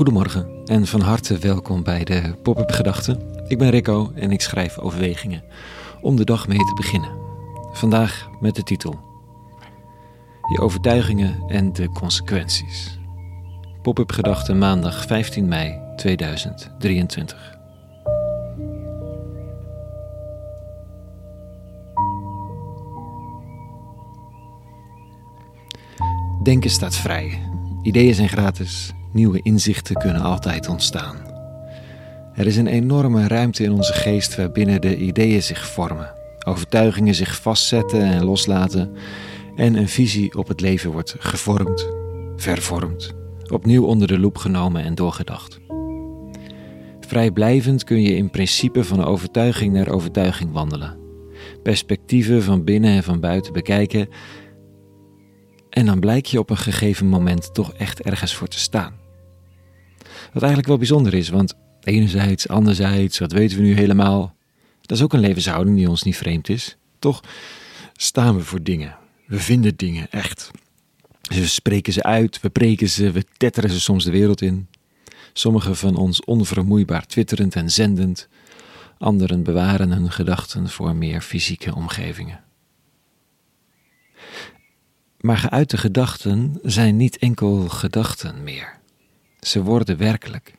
Goedemorgen en van harte welkom bij de Pop-up Gedachten. Ik ben Rico en ik schrijf overwegingen om de dag mee te beginnen. Vandaag met de titel Je overtuigingen en de consequenties. Pop-up Gedachten maandag 15 mei 2023. Denken staat vrij. Ideeën zijn gratis. Nieuwe inzichten kunnen altijd ontstaan. Er is een enorme ruimte in onze geest waarbinnen de ideeën zich vormen, overtuigingen zich vastzetten en loslaten en een visie op het leven wordt gevormd, vervormd, opnieuw onder de loep genomen en doorgedacht. Vrijblijvend kun je in principe van overtuiging naar overtuiging wandelen, perspectieven van binnen en van buiten bekijken en dan blijk je op een gegeven moment toch echt ergens voor te staan. Wat eigenlijk wel bijzonder is, want enerzijds, anderzijds, wat weten we nu helemaal? Dat is ook een levenshouding die ons niet vreemd is. Toch staan we voor dingen. We vinden dingen echt. We spreken ze uit, we preken ze, we tetteren ze soms de wereld in. Sommigen van ons onvermoeibaar twitterend en zendend. Anderen bewaren hun gedachten voor meer fysieke omgevingen. Maar geuite gedachten zijn niet enkel gedachten meer. Ze worden werkelijk.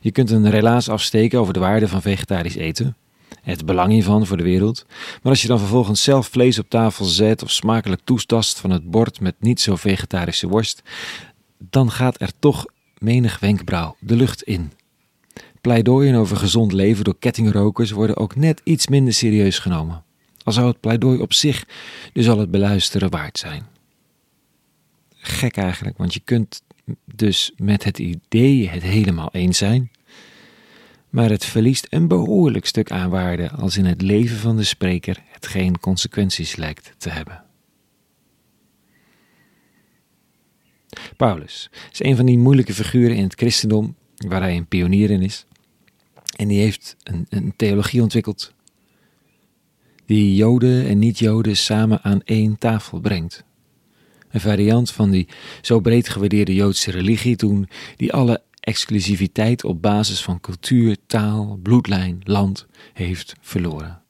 Je kunt een relaas afsteken over de waarde van vegetarisch eten, het belang hiervan voor de wereld, maar als je dan vervolgens zelf vlees op tafel zet of smakelijk toestast van het bord met niet zo vegetarische worst, dan gaat er toch menig wenkbrauw de lucht in. Pleidooien over gezond leven door kettingrokers worden ook net iets minder serieus genomen. Al zou het pleidooi op zich dus al het beluisteren waard zijn. Gek eigenlijk, want je kunt dus met het idee het helemaal eens zijn, maar het verliest een behoorlijk stuk aan waarde als in het leven van de spreker het geen consequenties lijkt te hebben. Paulus is een van die moeilijke figuren in het christendom waar hij een pionier in is. En die heeft een, een theologie ontwikkeld die Joden en niet-Joden samen aan één tafel brengt. Een variant van die zo breed gewaardeerde Joodse religie toen, die alle exclusiviteit op basis van cultuur, taal, bloedlijn, land heeft verloren.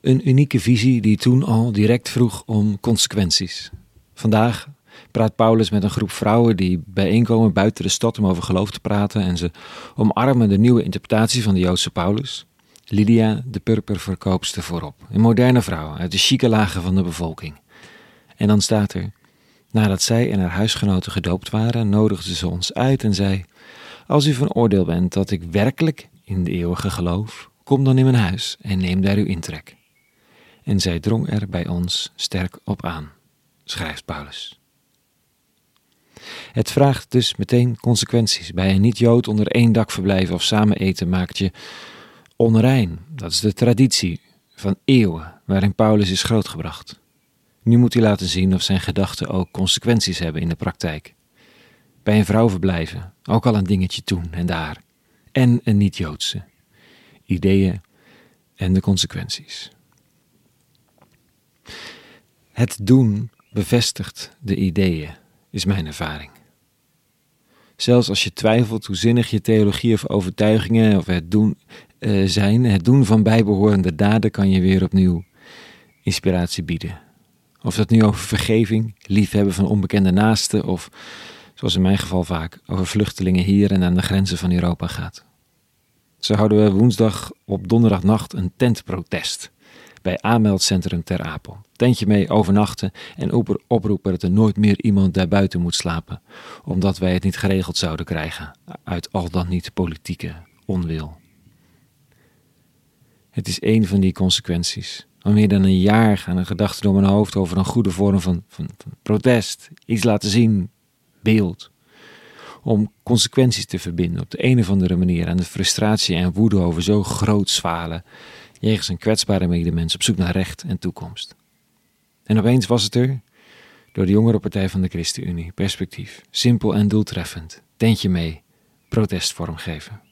Een unieke visie die toen al direct vroeg om consequenties. Vandaag praat Paulus met een groep vrouwen die bijeenkomen buiten de stad om over geloof te praten en ze omarmen de nieuwe interpretatie van de Joodse Paulus. Lydia, de purperverkoopster, voorop. Een moderne vrouw uit de chique lagen van de bevolking. En dan staat er: Nadat zij en haar huisgenoten gedoopt waren, nodigde ze ons uit en zei: Als u van oordeel bent dat ik werkelijk in de eeuwige geloof, kom dan in mijn huis en neem daar uw intrek. En zij drong er bij ons sterk op aan, schrijft Paulus. Het vraagt dus meteen consequenties. Bij een niet-Jood onder één dak verblijven of samen eten maakt je onrein. Dat is de traditie van eeuwen waarin Paulus is grootgebracht. Nu moet hij laten zien of zijn gedachten ook consequenties hebben in de praktijk. Bij een vrouw verblijven, ook al een dingetje doen en daar. En een niet-Joodse. Ideeën en de consequenties. Het doen bevestigt de ideeën, is mijn ervaring. Zelfs als je twijfelt hoe zinnig je theologie of overtuigingen of het doen uh, zijn, het doen van bijbehorende daden kan je weer opnieuw inspiratie bieden of dat nu over vergeving, liefhebben van onbekende naasten of, zoals in mijn geval vaak, over vluchtelingen hier en aan de grenzen van Europa gaat. Zo houden we woensdag op donderdagnacht een tentprotest bij aanmeldcentrum Ter Apel. Tentje mee overnachten en oproepen dat er nooit meer iemand daar buiten moet slapen, omdat wij het niet geregeld zouden krijgen uit al dan niet politieke onwil. Het is een van die consequenties al meer dan een jaar gaan er gedachten door mijn hoofd over een goede vorm van, van, protest, iets laten zien, beeld. Om consequenties te verbinden op de een of andere manier aan de frustratie en woede over zo groot zwalen, jegens een kwetsbare medemens op zoek naar recht en toekomst. En opeens was het er, door de jongere partij van de ChristenUnie, perspectief, simpel en doeltreffend, tentje mee, protest vormgeven.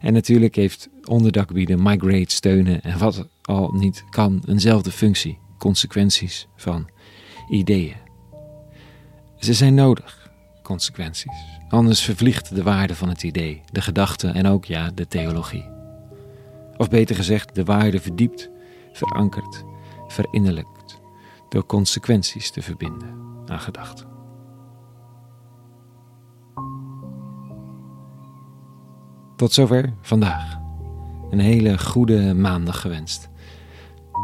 En natuurlijk heeft onderdak bieden, migrate, steunen en wat al niet kan eenzelfde functie, consequenties van ideeën. Ze zijn nodig. consequenties. Anders vervliegt de waarde van het idee, de gedachte en ook ja, de theologie. Of beter gezegd, de waarde verdiept, verankerd, verinnerlijkt, door consequenties te verbinden aan gedachten. Tot zover vandaag. Een hele goede maandag gewenst.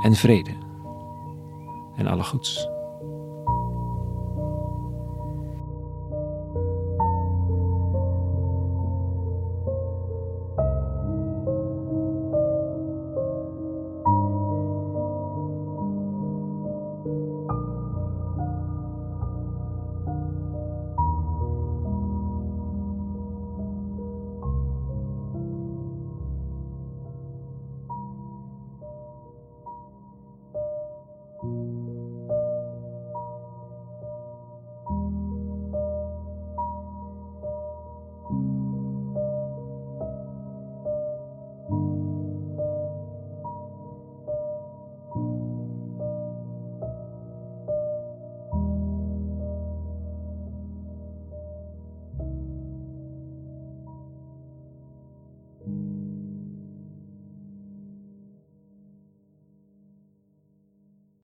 En vrede. En alle goeds.